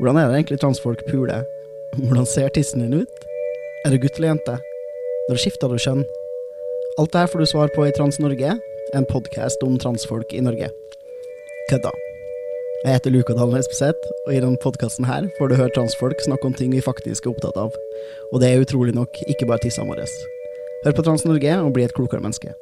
Hvordan er det egentlig transfolk puler? Hvordan ser tissen din ut? Er du gutt eller jente? Når skifta du kjønn? Alt det her får du svar på i Trans-Norge, en podkast om transfolk i Norge. Kødda. Jeg heter Luka Dalen Espeseth, og i denne podkasten her får du høre transfolk snakke om ting vi faktisk er opptatt av. Og det er utrolig nok ikke bare tissene våre. Hør på Trans-Norge og bli et klokere menneske.